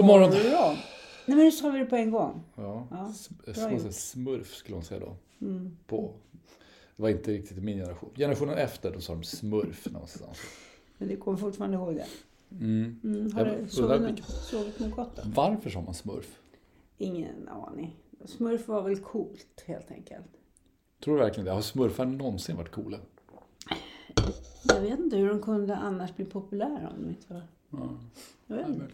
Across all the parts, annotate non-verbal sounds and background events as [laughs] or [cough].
God morgon. Nej men nu sa vi det på en gång. Ja, Ja, S- smurf skulle hon säga då. Mm. På. Det var inte riktigt min generation. Generationen efter, då sa de smurf någonstans. Men du kommer fortfarande ihåg det. Mm. Mm. Har du sovit, vilken- sovit något gott då? Varför sa man smurf? Ingen aning. Smurf var väl coolt helt enkelt. Tror du verkligen det? Har smurfar någonsin varit coola? Jag vet inte hur de kunde annars bli populära om de inte var... Ja, Jag vet inte.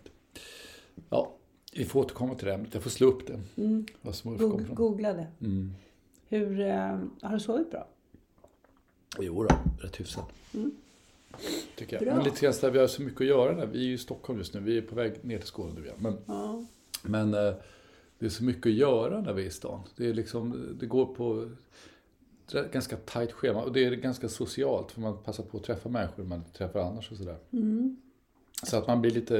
Ja, vi får återkomma till det ämnet. Jag får slå upp det. Mm. Goog-. Googla det. Mm. Hur, eh, har du sovit bra? Jo då, rätt hyfsat. Tycker jag. Bra. Men lite grann så där, vi har så mycket att göra där. Vi är ju i Stockholm just nu. Vi är på väg ner till Skåne nu igen. Men, Ja. men eh, det är så mycket att göra när vi är i stan. Det, är liksom, det går på ett ganska tajt schema. Och det är ganska socialt. För man passar på att träffa människor man inte träffar annars och sådär. Mm. Så att man blir lite,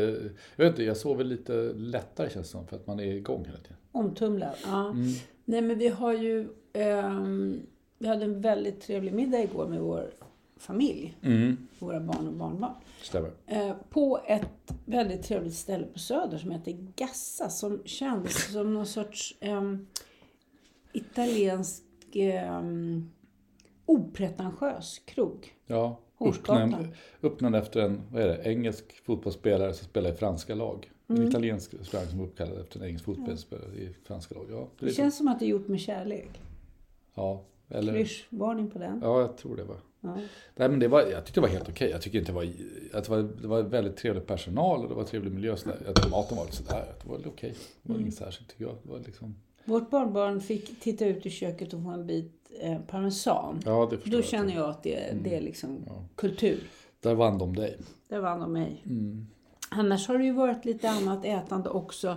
jag vet inte, jag sover lite lättare känns det som. För att man är igång hela tiden. Omtumlad. Ja. Mm. Nej men vi har ju... ehm, vi hade en väldigt trevlig middag igår med vår familj. Mm. Våra barn och barnbarn. Stämmer. Eh, på ett väldigt trevligt ställe på Söder som heter Gassa som kändes som någon sorts ehm, italiensk um, opretentiös krog. Ja. Uppnämnd, uppnämnd efter en vad är det, engelsk fotbollsspelare som spelar i franska lag. En Mm. italiensk restaurang som är uppkallad efter en engelsk fotbollsspelare i franska lag. Ja, det Det känns som att det är gjort med kärlek. ja, eller, Klyschvarning på den. ja, jag tror det var. Ja. Nej, men det var, jag tyckte det var helt okej. Jag tycker inte det var, att det var, det var väldigt trevlig personal och det var trevlig miljö. Så där. Att maten var lite sådär, det var okej. Det var Mm. inget särskilt tycker jag. Det var liksom, Vårt barnbarn fick titta ut i köket och få en bit eh, parmesan. ja, det förstår Då jag. känner jag att det, det är liksom Ja. kultur. Där vann de dig. Det vann de mig. Mm. Annars har det ju varit lite annat ätande också.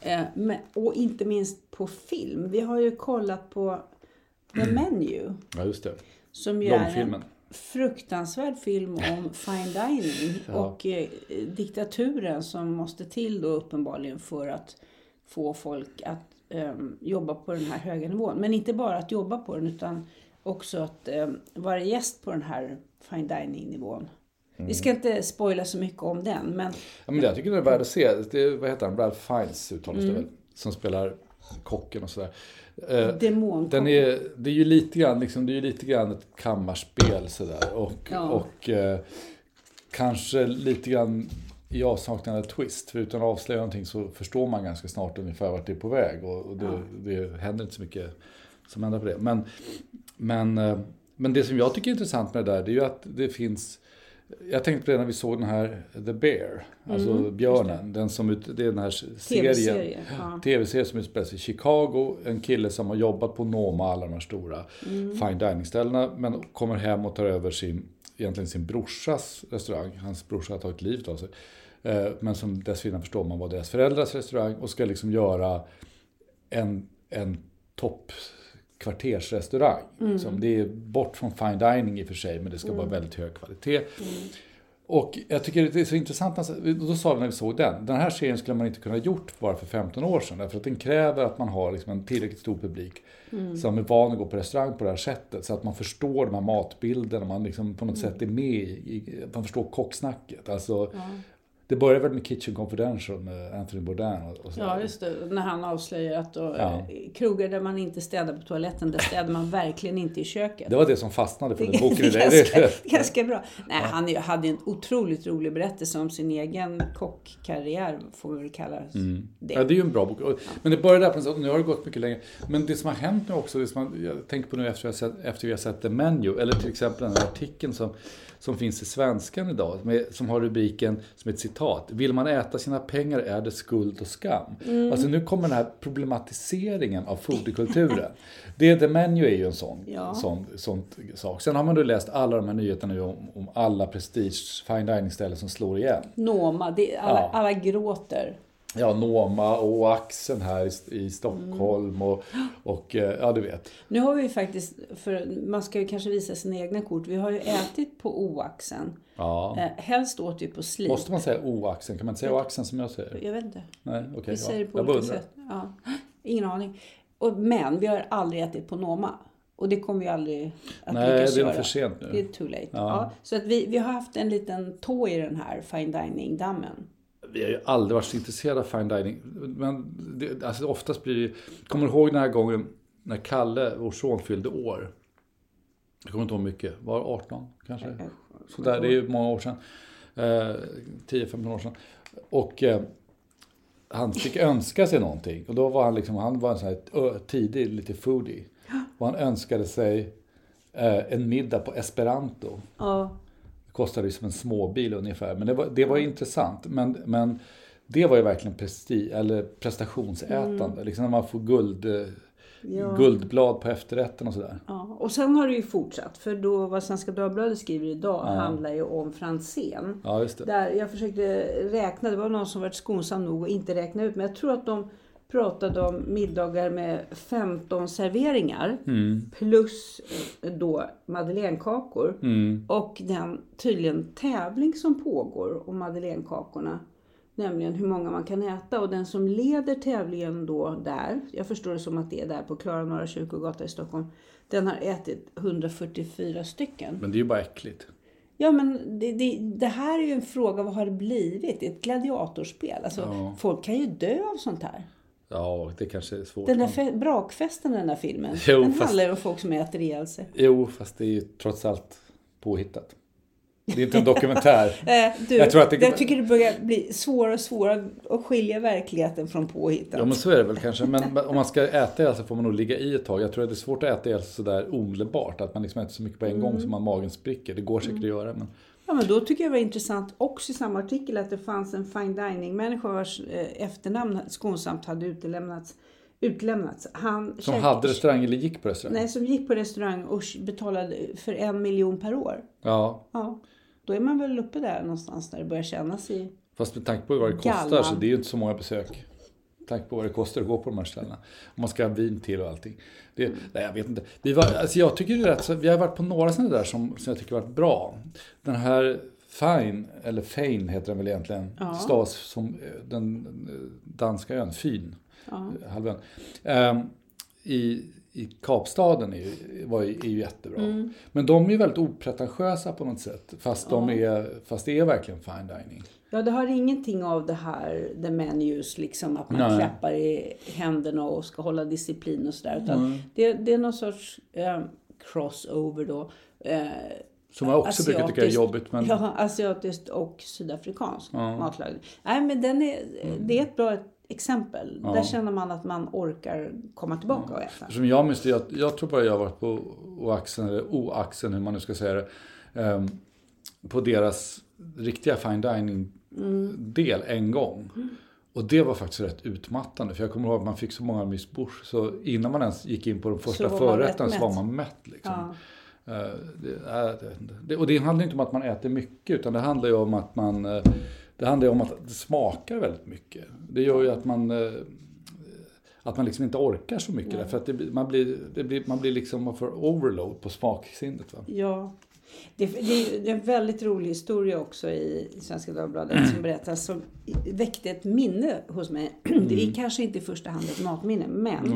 Eh, med, och inte minst på film. Vi har ju kollat på The Menu. Ja, just det. Som ju är en Långfilmen. fruktansvärd film om [laughs] fine dining. Ja. Och eh, diktaturen som måste till då uppenbarligen för att få folk att ehm, jobba på den här höga nivån. Men inte bara att jobba på den utan också att ehm, vara gäst på den här fine dining nivån. Vi ska inte spoila så mycket om den men Ja, men jag tycker den är värd att se. Det är, vad heter han? Ralph Fiennes uttalas Mm. det väl. Som spelar kocken och sådär. Eh, Demonkocken. den är, det är ju lite grann, liksom, det är ju lite grann ett kammarspel sådär. Och, Ja. och eh, kanske lite grann i avsaknad av twist. För utan att avslöja någonting så förstår man ganska snart ungefär vart det är på väg. Och, och det, Ja. det händer inte så mycket som händer på det. Men, men, eh, men det som jag tycker är intressant med det där, det är ju att det finns jag tänkte på det när vi såg den här The Bear, alltså Mm, björnen. Den som, ut- det är den här serien. tv-serie. Ja. Tv-serie som utspelar sig i Chicago. En kille som har jobbat på Noma, alla de här stora Mm. fine dining-ställena. Men kommer hem och tar över sin, egentligen sin brorsas restaurang. Hans brorsa har tagit livet av sig. Eh, Men som dessförinnan förstår man var deras föräldrars restaurang. Och ska liksom göra en, en topp kvartersrestaurang. Mm. Liksom. Det är bort från fine dining i och för sig, men det ska vara väldigt hög kvalitet. Mm. Och jag tycker det är så intressant, då sa vi när vi såg den, den här serien skulle man inte kunna gjort bara för 15 år sedan. Därför att den kräver att man har liksom en tillräckligt stor publik Mm. som är van att gå på restaurang på det här sättet. Så att man förstår de här matbilderna, man liksom på något Mm. sätt är med i, man förstår kocksnacket. Alltså, Det börjar väl med Kitchen Confidential med Anthony Bourdain och, och så. Ja, just det. När han avslöjar att då, Ja. eh, krogar där man inte städar på toaletten, där städar man verkligen inte i köket. Det var det som fastnade för Det den boken. i är det. [laughs] ganska, ganska bra. Nej, Han är- hade en otroligt rolig berättelse om sin egen kockkarriär, får vi väl kalla det. Mm. Ja, det är ju en bra bok. Men det började där nu har det gått mycket längre. Men det som har hänt nu också, det som man, jag tänker på nu efter, vi har sett, efter vi har sett The Menu, eller till exempel den här artikeln som, som finns i Svenskan idag, med, som har rubriken som ett citat. Vill man äta sina pengar är det skuld och skam. Mm. Alltså nu kommer den här problematiseringen av foodkulturen. det The Menu är ju en sån, Ja. sån, sån sak. Sen har man då läst alla de här nyheterna nu om, om alla prestige fine dining-ställen som slår igen. Noma, det, alla, Ja. alla gråter. Ja, Noma och Axen här i, Stockholm och, och eh, ja du vet. Nu har vi ju faktiskt, för man ska ju kanske visa sina egna kort, vi har ju ätit på Oaxen. Ja. Eh, helst åt vi på Slip. Måste man säga O-axeln? Kan man inte säga O-axeln som jag säger? Jag vet inte. Nej, okej. Vi ja. säger det på Jag olika sätt. Ja. Ingen aning. Och, men vi har aldrig ätit på Noma. Och det kommer vi aldrig att Nej, lyckas det är nog göra. för sent nu. Det är too late. Ja. Ja. Så att vi, vi har haft en liten tå i den här fine dining-dammen. Vi har ju aldrig varit så intresserade av fine dining. Men det, alltså oftast blir det Kommer du ihåg den här gången när Kalle, vår son, fyllde år? Jag kommer inte ihåg mycket. Var det 18 kanske? Sådär, det är ju många år sedan. Eh, 10-15 år sedan. Och eh, han fick [laughs] önska sig någonting. Och då var han liksom, han var en sån här tidig, lite foodie. Och han önskade sig eh, en middag på esperanto. Ja. Kostade ju som en småbil ungefär. Men det var, det var intressant. Men, men det var ju verkligen presti, eller prestationsätande. Liksom när man får guld, eh, Ja. guldblad på efterrätten och sådär. Ja, och sen har det ju fortsatt. För då vad Svenska Dagbladet skriver idag handlar ju om Franzén. Ja, just det. Där jag försökte räkna, det var någon som varit skonsam nog att inte räkna ut. Men jag tror att de pratade om middagar med 15 serveringar. Mm. Plus eh, då madeleinekakor. Mm. Och den tydligen tävling som pågår om madeleinekakorna. Nämligen hur många man kan äta. Och den som leder tävlingen då där, jag förstår det som att det är där på Klara Norra Kyrkogata i Stockholm. Den har ätit 144 stycken. Men det är ju bara äckligt. Ja men det, det, det här är ju en fråga, vad har det blivit? Ett gladiatorspel. Alltså, Ja. Folk kan ju dö av sånt här. Ja, det kanske är svårt. Den där fe- brakfesten i den där filmen. Jo, den fast- handlar ju om folk som äter ihjäl sig. Jo, fast det är ju trots allt påhittat. Det är inte en dokumentär. [laughs] Eh, du, Jag tror att det- jag tycker det börjar bli svårare och svårare att skilja verkligheten från påhittat. Ja, men så är det väl kanske. Men [laughs] om man ska äta ihjäl så får man nog ligga i ett tag. Jag tror att det är svårt att äta ihjäl sig sådär omedelbart. Att man liksom äter så mycket på en gång så man magen spricker. Det går säkert att göra. Men... Ja, men då tycker jag det var intressant också i samma artikel att det fanns en fine dining människa vars eh, efternamn skonsamt hade utelämnats. utlämnats. Han Som käk- hade restaurang eller gick på restaurang. Nej, som gick på restaurang och betalade för en miljon per år. Ja, Ja, då är man väl uppe där någonstans där det börjar kännas i... fast med tanke på vad det kostar Gallan. så det är ju inte så många besök. Tanke på vad det kostar att gå på de här ställena. Om man ska ha vin till och allting. Det, nej, jag vet inte. Vi, var, alltså jag tycker det är rätt, så, vi har varit på några sådana där som, som jag tycker har varit bra. Den här Fine, eller Fein heter den väl egentligen. Ja. Stavas som eh, den eh, danska ön, Fyn. Ja. halvön. Ehm, i, I Kapstaden är ju, var ju, är ju jättebra. Mm. Men de är ju väldigt opretentiösa på något sätt. Fast, de är, fast det är verkligen fine dining. Ja, det har ingenting av det här, the menus, liksom att man Nej. klappar i händerna och ska hålla disciplin och sådär. Utan det, det är någon sorts eh, crossover då. Eh, Som jag också brukar tycka är jobbigt. Men [laughs] Ja, asiatiskt och sydafrikansk matlagning. Nej, men den är, det är ett bra exempel. Där känner man att man orkar komma tillbaka och äta. som jag minns det, jag, jag tror bara jag har varit på O-axeln, eller O-axeln hur man nu ska säga det. ehm, på deras riktiga fine dining del en gång. Och det var faktiskt rätt utmattande. För jag kommer ihåg att man fick så många Miss Bush. Så innan man ens gick in på de första rätt så var man mätt. Liksom. Ja. Eh, det, är- det, och det handlar inte om att man äter mycket. Utan det handlar ju om att man... eh, Det handlar ju om att det smakar väldigt mycket. Det gör ju att man... eh, att man liksom inte orkar så mycket. Därför att det, man, blir, det blir, man blir liksom, får overload på smaksinnet. Va? Ja. Det, det, är- det är en väldigt rolig historia också i Svenska Dagbladet som berättas som väckte ett minne hos mig. [clears throat] Det är kanske inte i första hand ett matminne, men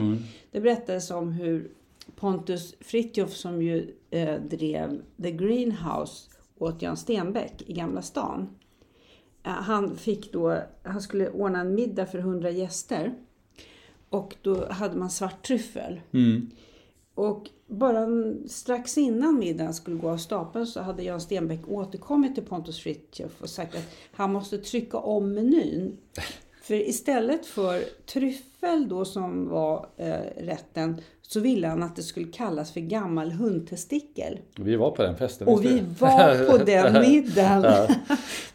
det berättades om hur Pontus Fritjof som ju eh, drev The Greenhouse åt Jan Stenbeck i Gamla stan. Eh, Han fick då, han skulle ordna en middag för 100 gäster. Och då hade man svart tryffel. Och bara strax innan middagen skulle gå av stapeln så hade Jan Stenbeck återkommit till Pontus Fritiof och sagt att han måste trycka om menyn. [laughs] För istället för tryffel då som var eh, rätten så ville han att det skulle kallas för gammal hundtestikel. Vi var på den festen. Och [laughs] [laughs] vi det? var på den middagen.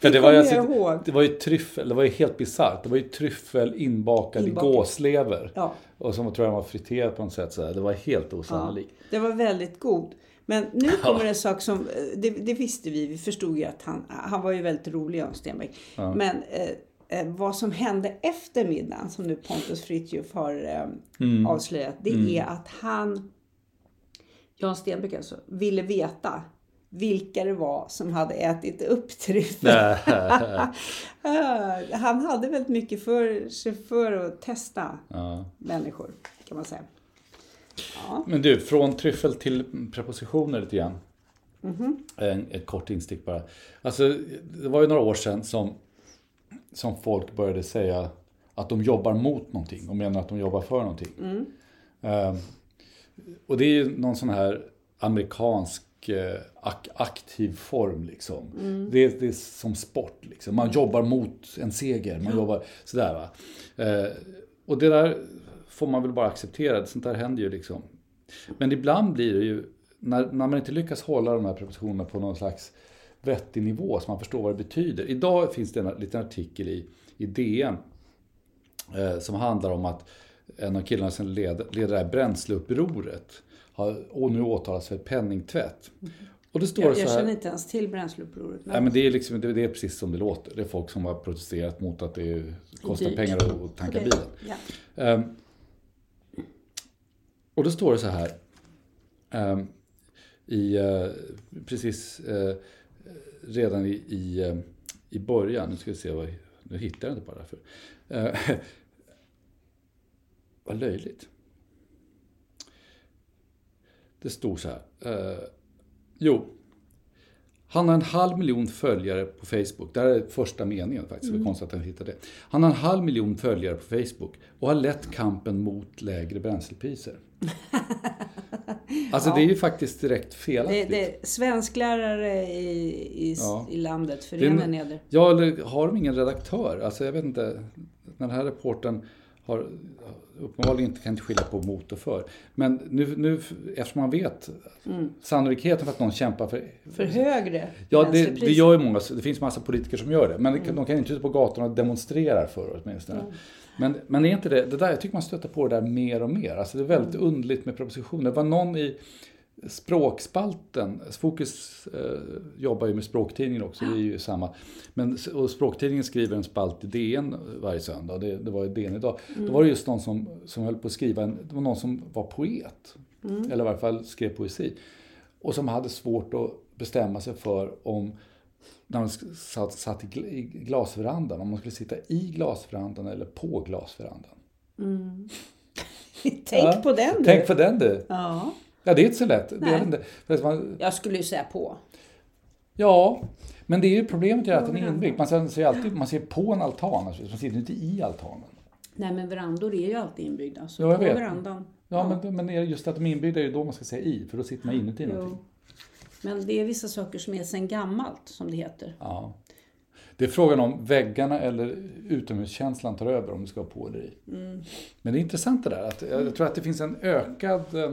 För Det det var, jag alltså, ihåg. det var ju tryffel, det var ju helt bisarrt. Det var ju tryffel inbakad Inbakat. i gåslever. Ja. Och som jag tror jag var friterad på något sätt. Så. Det var helt osannolikt. Det var väldigt god. Men nu kommer en sak som, eh, det, det visste vi, vi förstod ju att han, han var ju väldigt rolig Jan Stenbeck. Men eh, eh, vad som hände efter middagen, som nu Pontus Fritiof har eh, avslöjat, det är att han, Jan Stenbeck alltså, ville veta vilka det var som hade ätit upp tryffeln. [laughs] [laughs] Han hade väldigt mycket för sig för att testa Ja. människor, kan man säga. Men du, från tryffel till prepositioner lite grann. Mhm. En, ett kort instick bara. Alltså, det var ju några år sedan som, som folk började säga att de jobbar mot någonting och menar att de jobbar för någonting. Mm. Ehm, och det är ju någon sån här amerikansk eh, ak- aktiv form liksom. Mm. Det, är, det är som sport liksom. Man jobbar mot en seger. Man jobbar sådär va. Eh, och det där får man väl bara acceptera. Sånt där händer ju liksom. Men ibland blir det ju, när, när man inte lyckas hålla de här prepositionerna på någon slags vettig nivå så man förstår vad det betyder. Idag finns det en liten artikel i, i DN eh, som handlar om att en av killarna som leder, leder det här bränsleupproret har och nu åtalas för penningtvätt. Och det står Jag, så jag här, känner inte ens till bränsleupproret. men- Nej, men det, är liksom, det, det är precis som det låter. Det är folk som har protesterat mot att det kostar pengar att tanka Okej, bilen. Ja. Ehm, och då står det så här. ehm, i, eh, precis eh, redan i, i, eh, i början, nu ska vi se, vad, nu hittar jag inte bara för. Eh, [laughs] vad löjligt. Det stod så här. eh, jo, han har en halv miljon följare på Facebook. Det här är första meningen faktiskt. Det var konstigt att han hittade det. Han har en halv miljon följare på Facebook och har lett kampen mot lägre bränslepriser. [laughs] Alltså det är ju faktiskt direkt Det, felaktigt. det är svensklärare i, i, Ja. i landet, Det är förena en- neder. Ja, eller har de ingen redaktör? Alltså jag vet inte. Den här reporten har uppenbarligen inte kan inte skilja på mot och för. Men nu, nu eftersom man vet sannolikheten för att någon kämpar för... För högre Ja, det, det gör ju många. Det finns massa politiker som gör det. Men kan- de kan inte ut på gatorna och demonstrerar för åtminstone. Men, men är inte det, det där, jag tycker man stöter på det där mer och mer. Alltså det är väldigt underligt med propositioner. Det var någon i Språkspalten, Fokus eh, jobbar ju med Språktidningen också, det är ju samma. Men, och Språktidningen skriver en spalt i DN varje söndag, det, det var ju DN idag. Då var det just någon som, som höll på att skriva, en, det var någon som var poet. Eller i varje fall skrev poesi. Och som hade svårt att bestämma sig för om när man satt, satt i gl- i glasverandan, om man skulle sitta i glasverandan eller på glasverandan. [laughs] Tänk Ja, på den du. Tänk på den du! Ja, Ja, det är inte så lätt. Det är inte, för man, jag skulle ju säga på. ja, men det är ju problemet är att den är inbyggd. Man ser, alltid, man ser på en altan, alltså, man sitter inte i altanen. Nej, men verandor är ju alltid inbyggda. Så Ja, jag på vet. verandan. Ja, Men, men är just att de är inbyggda är ju då man ska säga i, för då sitter man inuti Jo. någonting. Men det är vissa saker som är sen gammalt, som det heter. Ja. Det är frågan om väggarna eller utomhuskänslan tar över om du ska ha på eller i. Men det är intressant det där. Att jag tror att det finns en ökad, eh,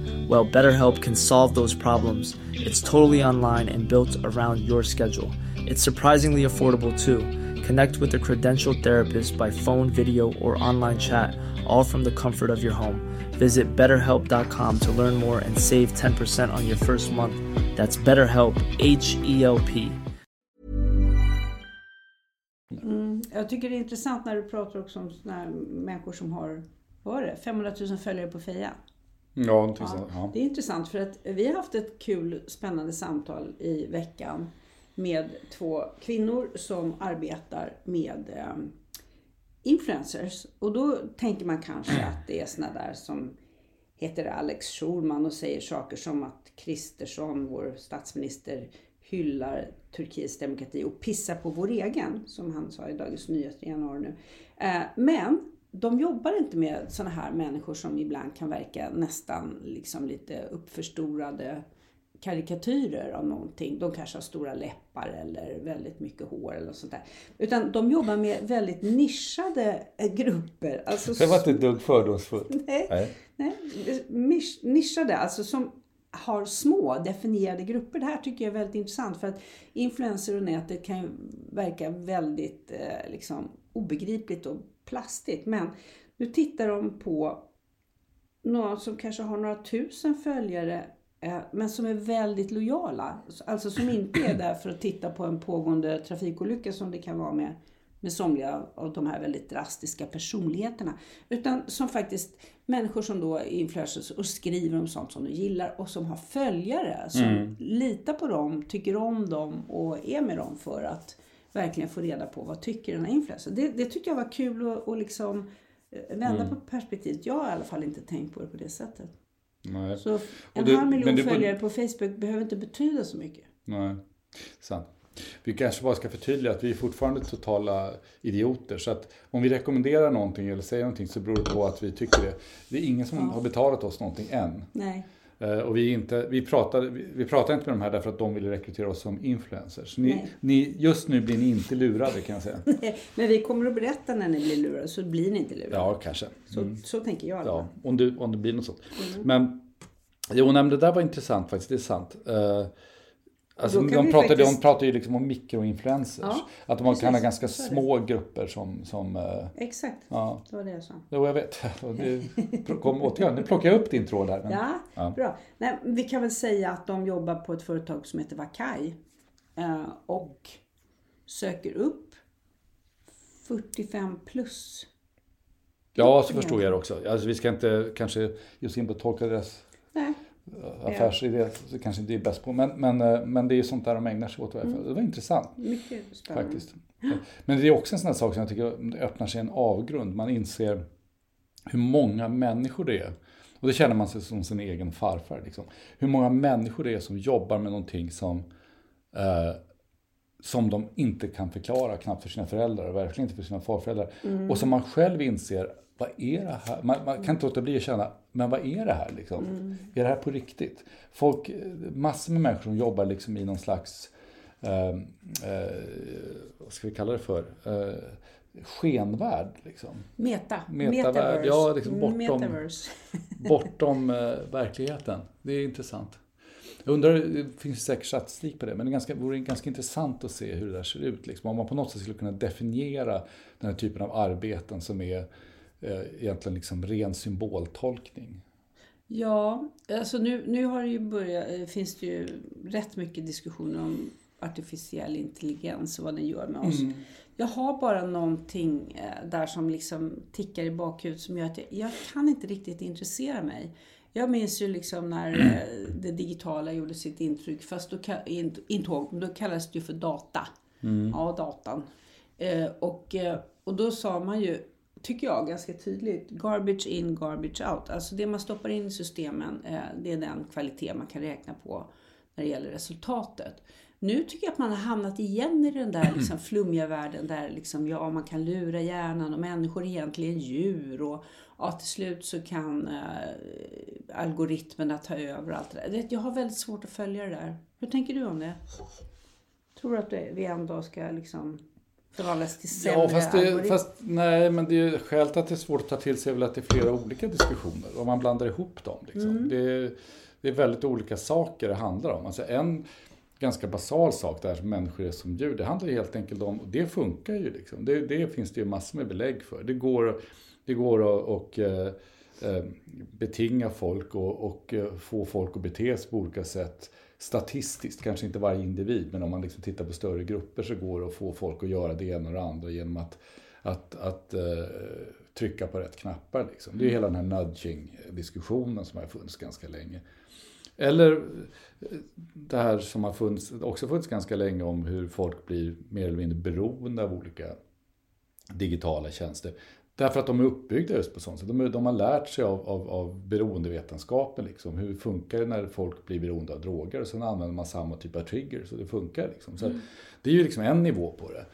Well, BetterHelp can solve those problems. It's totally online and built around your schedule. It's surprisingly affordable too. Connect with a credentialed therapist by phone, video, or online chat, all from the comfort of your home. Visit betterhelp.com to learn more and save 10% on your first month. That's BetterHelp, H E L P. Mm, jag tycker det är intressant när du pratar också om såna människor som har, vad det, 500 000 följare på. Ja, sånt. Ja. Det är intressant för att vi har haft ett kul spännande samtal i veckan med två kvinnor som arbetar med eh, influencers. Och då tänker man kanske att det är såna där som heter Alex Schulman och säger saker som att Kristersson, vår statsminister, hyllar Turkiets demokrati och pissar på vår egen, som han sa i Dagens Nyheter i januari nu. Eh, men de jobbar inte med såna här människor som ibland kan verka nästan liksom lite uppförstorade karikatyrer av någonting. De kanske har stora läppar eller väldigt mycket hår eller sånt där. Utan de jobbar med väldigt nischade grupper. Alltså Det var inte ett dugg fördomsfullt. Nej, nej. Misch- nischade, alltså som har små definierade grupper. Det här tycker jag är väldigt intressant för att influencer och nätet kan ju verka väldigt eh, liksom, obegripligt och plastigt. Men nu tittar de på någon som kanske har några tusen följare eh, men som är väldigt lojala. Alltså som inte är där för att titta på en pågående trafikolycka som det kan vara med, med somliga av de här väldigt drastiska personligheterna. Utan som faktiskt människor som då är influencers och skriver om sånt som de gillar och som har följare som litar på dem, tycker om dem och är med dem för att verkligen få reda på vad tycker den här influencern. Det, det tyckte jag var kul att, liksom eh, vända på perspektivet. Jag har i alla fall inte tänkt på det på det sättet. Nej. Så en det- halv miljon följare på Facebook behöver inte betyda så mycket. Nej, sant. Vi kanske bara ska förtydliga att vi är fortfarande totala idioter. Så att om vi rekommenderar någonting eller säger någonting så beror det på att vi tycker det. Det är ingen som har betalat oss någonting än. Nej. Eh, Och vi, inte, vi, pratar, vi, pratar inte med de här därför att de vill rekrytera oss som influencers. Ni, Nej. ni, just nu blir ni inte lurade kan jag säga. [laughs] Men vi kommer att berätta när ni blir lurade så blir ni inte lurade. Ja, kanske. Så, så tänker jag Ja, om det, om det blir något sånt. Mm. Men, jo, nej, men det där var intressant faktiskt, det är sant. Uh, alltså, de, pratar, faktiskt- de pratar ju liksom om mikroinfluencers. Ja, att de kan ha precis. ganska små grupper som... som eh, Exakt, ja, det var det jag sa. jo, jag vet. [laughs] Det, kom, återigen, nu plockar jag upp din tråd här. Men, Ja, Ja. bra. Nej, vi kan väl säga att de jobbar på ett företag som heter Vakai eh, och söker upp 45 plus. ja, så förstod jag det också. Alltså, vi ska inte kanske oss in på tolka deras Nej. Affärsidé, så kanske inte är bäst på. Men, men, eh, men det är sånt där de ägnar sig åt Mm. Det var intressant. Mycket spännande. Faktiskt. Men det är också en sån här sak som jag tycker öppnar sig en avgrund. Man inser hur många människor det är. Och det känner man sig som sin egen farfar. Liksom. Hur många människor det är som jobbar med någonting som, eh, som de inte kan förklara, knappt för sina föräldrar och verkligen inte för sina farföräldrar. Och som man själv inser, vad är det här? Man, man kan inte låta bli att känna, men vad är det här? Liksom? Är det här på riktigt? Folk, massor med människor som jobbar liksom i någon slags eh, eh, vad ska vi kalla det för? Eh, skenvärld. Liksom. Meta. Metavärld, Metaverse. ja, liksom bortom- Metaverse. [laughs] Bortom eh, verkligheten. Det är intressant. Jag undrar, det finns säkert statistik på det, men det ganska, vore ganska intressant att se hur det där ser ut. Liksom. Om man på något sätt skulle kunna definiera den här typen av arbeten som är eh, egentligen liksom ren symboltolkning. Ja, alltså nu, nu har det ju börjat, eh, finns det ju rätt mycket diskussioner om artificiell intelligens och vad den gör med oss. Jag har bara någonting eh, där som liksom tickar i bakhuvudet som gör att jag, jag kan inte riktigt intressera mig. Jag minns ju liksom när eh, det digitala gjorde sitt intryck, fast då, intåg, då kallades det ju för data. Ja, datan. Eh, och, eh, och då sa man ju, tycker jag ganska tydligt, garbage in, garbage out. Alltså det man stoppar in i systemen, det är den kvalitet man kan räkna på när det gäller resultatet. Nu tycker jag att man har hamnat igen i den där liksom flummiga världen där liksom, ja, man kan lura hjärnan och människor är egentligen djur och ja, till slut så kan eh, algoritmerna ta över allt det där. Jag har väldigt svårt att följa det där. Hur tänker du om det? Tror du att vi en dag ska liksom förvandlas till sämre Ja, fast, det, fast nej, men det är skälet att det är svårt att ta till sig är väl att det är flera olika diskussioner och man blandar ihop dem. Liksom. Mm. Det, är, det är väldigt olika saker det handlar om. Alltså en ganska basal sak där som människor är som djur, det handlar helt enkelt om, och det funkar ju liksom. Det, det finns det ju massor med belägg för. Det går, det går att och, eh, eh, betinga folk och, och eh, få folk att bete sig på olika sätt statistiskt, kanske inte varje individ, men om man liksom tittar på större grupper så går det att få folk att göra det ena och det andra genom att, att, att uh, trycka på rätt knappar. Liksom. Det är hela den här nudging-diskussionen som har funnits ganska länge. Eller det här som har funnits, också funnits ganska länge om hur folk blir mer eller mindre beroende av olika digitala tjänster. Därför att de är uppbyggda just på sånt sätt. De, de har lärt sig av, av, av beroendevetenskapen. Liksom. Hur funkar det när folk blir beroende av droger? Och sen använder man samma typ av trigger så det funkar. Liksom. Så att Det är ju liksom en nivå på det.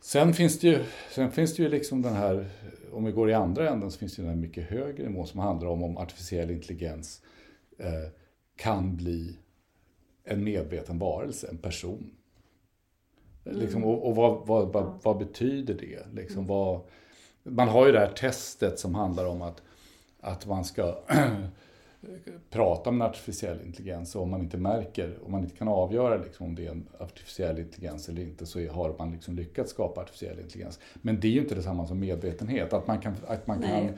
Sen finns det ju, sen finns det ju liksom den här, om vi går i andra änden så finns det ju den här mycket högre nivån som handlar om om artificiell intelligens eh, kan bli en medveten varelse, en person. Liksom, och och vad, vad, vad, vad betyder det? Liksom, vad, man har ju det här testet som handlar om att, att man ska [clears throat] prata om en artificiell intelligens och om man inte märker, om man inte kan avgöra liksom om det är en artificiell intelligens eller inte så har man liksom lyckats skapa artificiell intelligens. Men det är ju inte detsamma som medvetenhet. Att man kan, att man kan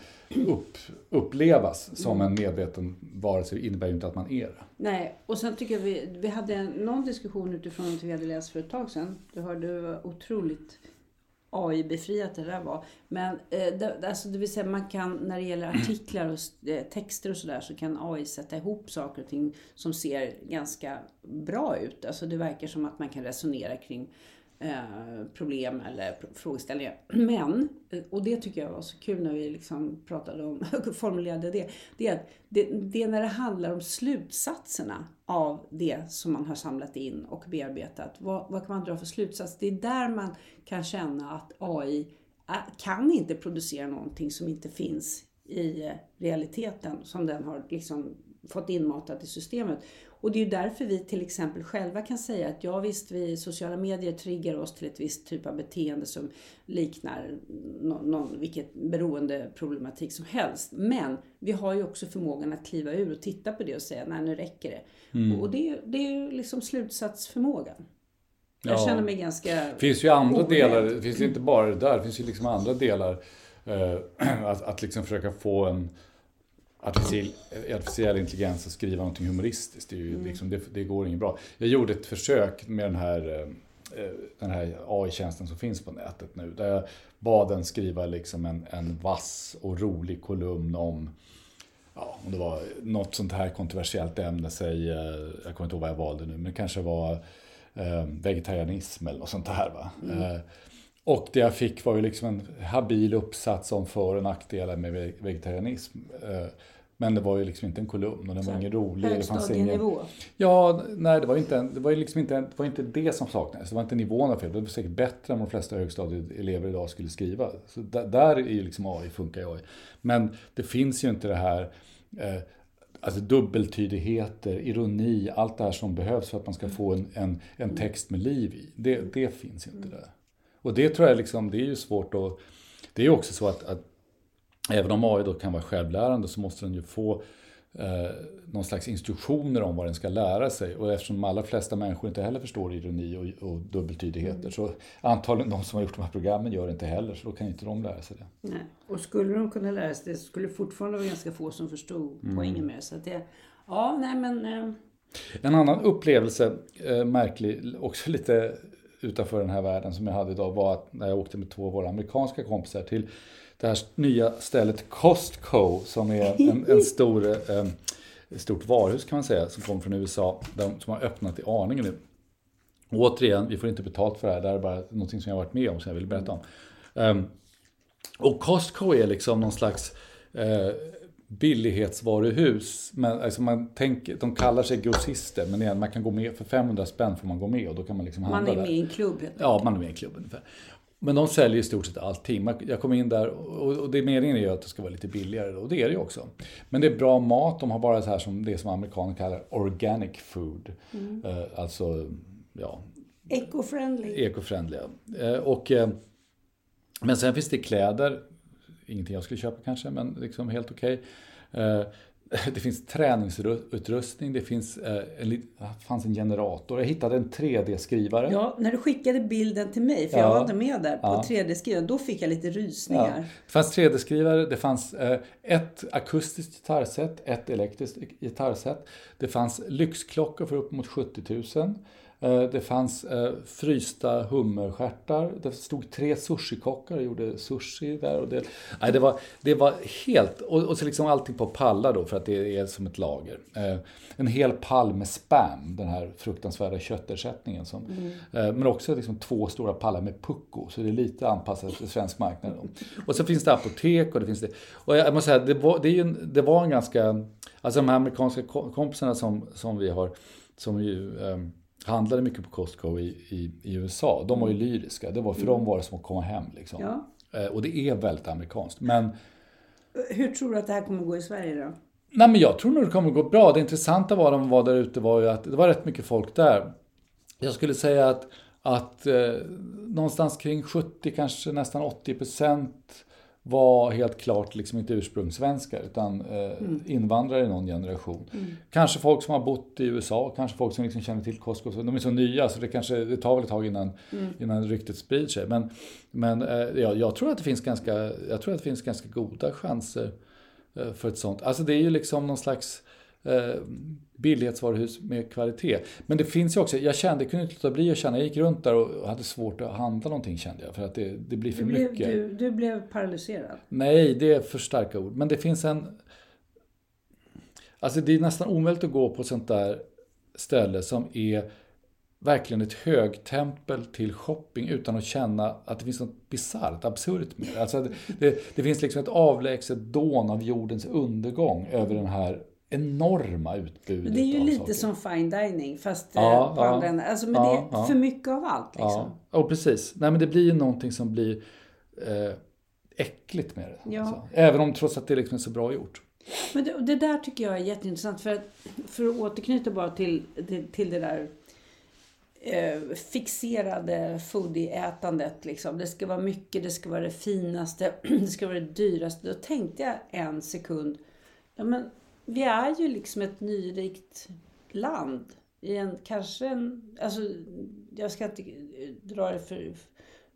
upp, upplevas som en medveten varelse innebär ju inte att man är det. Nej, och sen tycker jag vi, vi hade någon diskussion utifrån att vi hade läst för ett tag sedan. Du hörde det var otroligt AI-befriat det där var. Men eh, det, alltså det vill säga man kan, när det gäller artiklar och eh, texter och sådär så kan AI sätta ihop saker och ting som ser ganska bra ut. Alltså det verkar som att man kan resonera kring eh, problem eller frågeställningar. Men, eh, och det tycker jag var så kul när vi liksom pratade om, [laughs] formulerade det, det är att det, det är när det handlar om slutsatserna av det som man har samlat in och bearbetat. Vad, vad kan man dra för slutsats? Det är där man kan känna att AI eh, kan inte producera någonting som inte finns i eh, realiteten som den har liksom fått inmatat i systemet. Och det är ju därför vi till exempel själva kan säga att ja visst, vi sociala medier triggar oss till ett visst typ av beteende som liknar någon, någon, vilket beroendeproblematik som helst. Men vi har ju också förmågan att kliva ur och titta på det och säga nej nu räcker det. Och det, är- det är ju liksom slutsatsförmågan. Jag Ja. känner mig ganska... Det finns ju andra orädd. delar, det finns inte bara det där, det finns ju liksom andra delar. Eh, [clears throat] att, att liksom försöka få en artificiell, artificiell intelligens att skriva någonting humoristiskt, det, är ju liksom, det, det går inget bra. Jag gjorde ett försök med den här, eh, eh, den här AI-tjänsten som finns på nätet nu, där jag bad den skriva liksom en, en vass och rolig kolumn om ja, om det var något sånt här kontroversiellt ämne, säg, eh, jag kommer inte ihåg vad jag valde nu, men det kanske var eh, vegetarianism eller något sånt här. Va? Eh, och det jag fick var ju liksom en habil uppsats om för och nackdelar med ve- vegetarianism. Eh, men det var ju liksom inte en kolumn och den var ingen rolig. Det fanns ingen... Ja, nej det var, inte, en- det var liksom inte, det var inte det som saknades. Det var inte nivån av fel. Det var säkert bättre än de flesta högstadieelever idag skulle skriva. Så där, där är ju liksom AI, funkar AI. Men det finns ju inte det här eh, alltså dubbeltydigheter, ironi, allt det här som behövs för att man ska få en, en, en text med liv i. Det, det finns inte där. Och det tror jag liksom, det är ju svårt att... Det är ju också så att, att även om AI då kan vara självlärande så måste den ju få eh, någon slags instruktioner om vad den ska lära sig. Och eftersom de allra flesta människor inte heller förstår ironi och, och dubbeltydigheter så antagligen de som har gjort de här programmen gör det inte heller så då kan inte de lära sig det. Nej. Och skulle de kunna lära sig det så skulle det fortfarande vara ganska få som förstod Mm. poängen med. Så att det. Ja, nej men... Eh, En annan upplevelse, eh, märklig, också lite utanför den här världen som jag hade idag var att när jag åkte med två av våra amerikanska kompisar till det här nya stället Costco som är en, en stor, eh, ett stort varuhus kan man säga som kommer från USA de, som har öppnat i aningen nu. Och återigen, vi får inte betalt för det här, det här är bara någonting som jag har varit med om som jag vill berätta om. Och Costco är liksom någon slags eh, billighetsvaruhus. Men, alltså man tänker, de kallar sig grossister, men igen, man kan gå med, för 500 spänn får man gå med och då kan man liksom man handla är där. med i en klubb Ja, man är med i en klubb ungefär. Men de säljer i stort sett allting. Man- Jag kom in där och och det meningen är ju att det ska vara lite billigare och det är det ju också. Men det är bra mat, de har bara så här som det som amerikaner kallar organic food. Eh, Alltså, ja, Eco-friendly. Eco-friendliga. Eh, och, eh, men sen finns det kläder, ingenting jag skulle köpa kanske, men liksom helt okej. Okay. [laughs] Det finns träningsutrustning, det finns eh, en, fanns en generator. Jag hittade en 3D-skrivare. Ja, när du skickade bilden till mig, för ja. jag var inte med där på ja. 3D-skrivaren, då fick jag lite rysningar. Ja. Det fanns 3D-skrivare, det fanns eh, ett akustiskt gitarrset, ett elektriskt gitarrset. Det fanns lyxklockor för upp mot 70 000. Eh, det fanns eh, frysta hummerstjärtar. Det stod tre sushikockar och gjorde sushi där. Och det, nej, det, var, det var helt... Och, och så liksom allting på pallar då för att det är som ett lager. Eh, en hel pall med spam, den här fruktansvärda köttersättningen. Som, mm. Men också liksom två stora pallar med pucko, så det är lite anpassat till svensk marknad. Och så finns det apotek och det finns det... Och jag måste säga, det var, det, är ju, det var en ganska... Alltså de här amerikanska kompisarna som, som vi har, som ju... Um, handlade mycket på Costco i, i, i USA. De var ju mm. lyriska. Det var, för mm. dem var det som att komma hem. Liksom. Ja. Eh, och det är väldigt amerikanskt. Men, Hur tror du att det här kommer att gå i Sverige då? Nej, men jag tror nog det kommer att gå bra. Det intressanta var de var där ute var ju att det var rätt mycket folk där. Jag skulle säga att, att eh, någonstans kring 70, kanske nästan 80 procent var helt klart liksom inte ursprungssvenskar utan eh, mm. invandrare i någon generation. Mm. Kanske folk som har bott i USA, kanske folk som liksom känner till Costco. De är så nya så det, kanske, det tar väl ett tag innan, mm. innan ryktet sprider sig. Men, men eh, ja, jag, tror att det finns ganska, jag tror att det finns ganska goda chanser eh, för ett sånt. Alltså det är ju liksom någon slags eh, billighetsvaruhus med kvalitet. Men det finns ju också, jag kände, jag kunde inte låta bli att känna, jag gick runt där och hade svårt att handla någonting kände jag. För att det, det blir för du blev, mycket. Du, du blev paralyserad? Nej, det är för starka ord. Men det finns en... Alltså det är nästan omöjligt att gå på sånt där ställe som är verkligen ett högtempel till shopping utan att känna att det finns något bisarrt, absurt med det. Alltså det, det, det finns liksom ett avlägset dån av jordens undergång över den här enorma utbudet. Det är ju lite saker. som fine dining fast ja, eh, på ja, andra alltså, Men ja, det är för mycket av allt. Liksom. Ja, oh, precis. Nej, men det blir ju någonting som blir eh, äckligt med det. Ja. Alltså. Även om trots att det liksom är så bra gjort. Men det, det, där tycker jag är jätteintressant. För att, för att återknyta bara till, till, till det där eh, fixerade foodie-ätandet. Liksom. Det ska vara mycket, det ska vara det finaste, [clears throat] det ska vara det dyraste. Då tänkte jag en sekund, ja men vi är ju liksom ett nyrikt land. I en, kanske en, alltså, jag ska inte dra det för,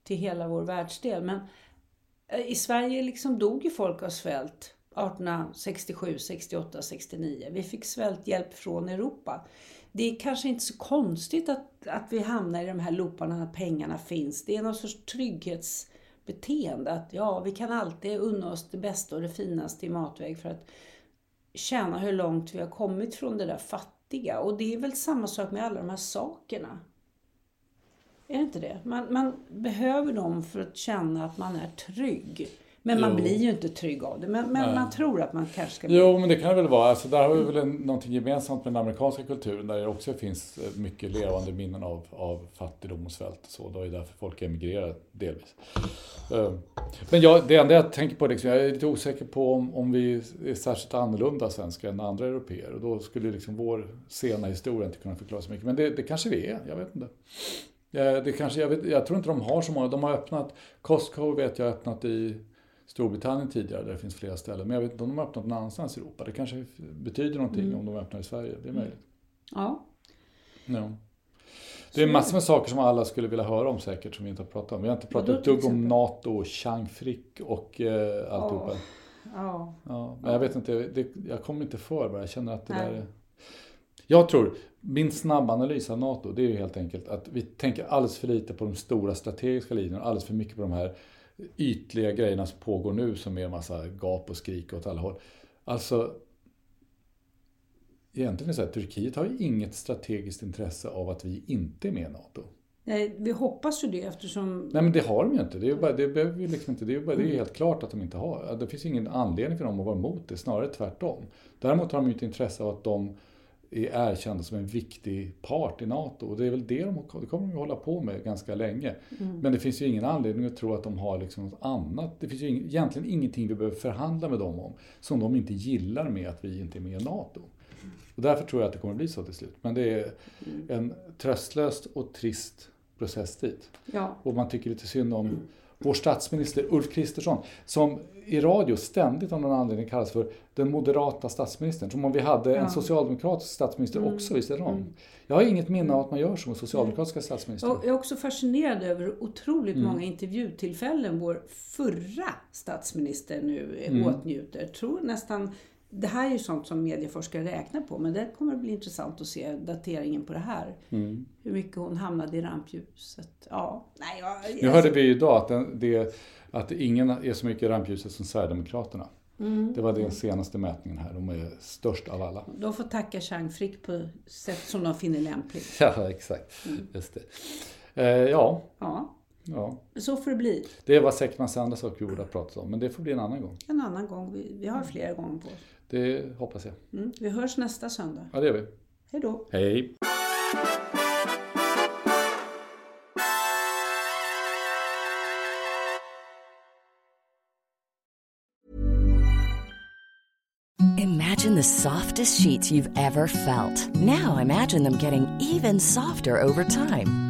till hela vår världsdel, men eh, i Sverige liksom dog ju folk av svält 1867, 68, 69. Vi fick svälthjälp från Europa. Det är kanske inte så konstigt att, att vi hamnar i de här looparna när pengarna finns. Det är någon sorts trygghetsbeteende. Att ja, vi kan alltid unna oss det bästa och det finaste i matväg för att känna hur långt vi har kommit från det där fattiga. Och det är väl samma sak med alla de här sakerna. Är det inte det? Man, man behöver dem för att känna att man är trygg. Men man jo. blir ju inte trygg av det. Men, men man tror att man kanske ska bli. Jo, men det kan det väl vara. Alltså, där har vi väl en, någonting gemensamt med den amerikanska kulturen där det också finns eh, mycket levande minnen av, av fattigdom och svält. Och så. Det är därför folk emigrerar delvis. Eh, men jag, det enda jag tänker på, liksom, jag är lite osäker på om, om vi är särskilt annorlunda svenskar än andra europeer. Och då skulle liksom vår sena historia inte kunna förklara så mycket. Men det, det kanske vi är, jag vet inte. Det kanske, jag, vet, jag tror inte de har så många. De har öppnat, Costco vet jag har öppnat i Storbritannien tidigare där det finns flera ställen. Men jag vet inte om de har öppnat någon annanstans i Europa. Det kanske betyder någonting mm. om de öppnar i Sverige. Det är möjligt. Ja. ja. Det är massor med saker som alla skulle vilja höra om säkert som vi inte har pratat om. Vi har inte pratat ett dugg om NATO och Chang Frick och eh, alltihopa. Oh. Ja. ja. Men jag vet inte, det, jag kommer inte för bara. Jag känner att det Nej. där är... Jag tror, min snabba analys av NATO, det är ju helt enkelt att vi tänker alldeles för lite på de stora strategiska linjerna, alldeles för mycket på de här ytliga grejerna som pågår nu som är en massa gap och skrik åt alla håll. Alltså, egentligen är det så att Turkiet har ju inget strategiskt intresse av att vi inte är med i NATO. Nej, vi hoppas ju det eftersom... Nej men det har de ju inte. Det är, bara, det behöver vi liksom inte. Det är, bara, det är helt klart att de inte har. Det finns ingen anledning för dem att vara emot det, snarare tvärtom. Däremot har de ju ett intresse av att de är erkända som en viktig part i NATO. Och det är väl det de det kommer de att hålla på med ganska länge. Mm. Men det finns ju ingen anledning att tro att de har liksom något annat. Det finns ju egentligen ingenting vi behöver förhandla med dem om som de inte gillar med att vi inte är med i NATO. Och därför tror jag att det kommer att bli så till slut. Men det är mm. en tröstlös och trist process dit. Ja. Och man tycker lite synd om vår statsminister Ulf Kristersson som i radio ständigt av någon anledning kallas för den moderata statsministern. Som om vi hade en socialdemokratisk statsminister Mm. också, visst är det om. Jag har inget minne av att man gör så med socialdemokratiska statsministrar. Jag är också fascinerad över otroligt Mm. många intervjutillfällen vår förra statsminister nu eh, Mm. åtnjuter. Jag tror nästan, det här är ju sånt som medieforskare räknar på, men det kommer att bli intressant att se dateringen på det här. Mm. Hur mycket hon hamnade i rampljuset. Ja, nej, jag, Nu alltså- hörde vi ju idag att, den, det, att ingen är så mycket i rampljuset som Sverigedemokraterna. Mm. Det var den senaste mätningen här, de är störst av alla. De får tacka Chang Frick på sätt som de finner lämpligt. [laughs] Ja, exakt. Just det. Eh, ja, Ja, ja, så får det bli. det var säkert massa andra saker vi borde ha pratat om, men det får bli en annan gång. En annan gång. Vi, vi har flera gånger på oss. Det hoppas jag. Mm. Vi hörs nästa söndag. Ja, det gör vi. Hej då. Hej! Imagine the softest sheets you've ever felt. Now imagine them getting even softer over time.